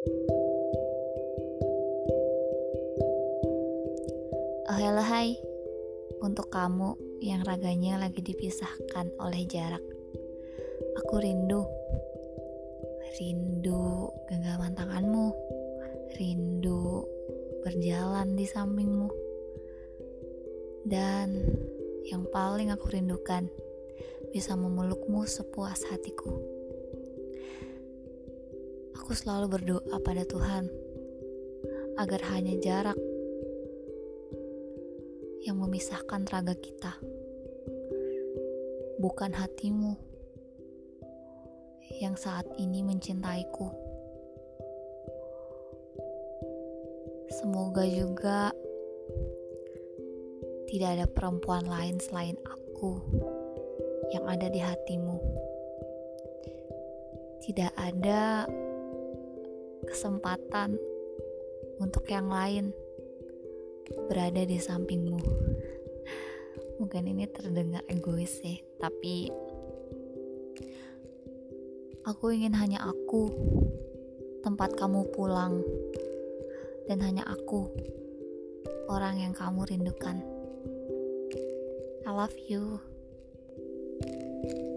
Oh hello hai. Untuk kamu yang raganya lagi dipisahkan oleh jarak Aku rindu. Rindu genggaman tanganmu. Rindu berjalan di sampingmu. Dan yang paling aku rindukan Bisa memelukmu sepuas hatiku Aku selalu berdoa pada Tuhan agar hanya jarak yang memisahkan raga kita, bukan hatimu yang saat ini mencintaiku. Semoga juga tidak ada perempuan lain selain aku yang ada di hatimu. Tidak ada kesempatan untuk yang lain berada di sampingmu. Mungkin ini terdengar egois sih, tapi aku ingin hanya aku, tempat kamu pulang, dan hanya aku, orang yang kamu rindukan. I love you. thank you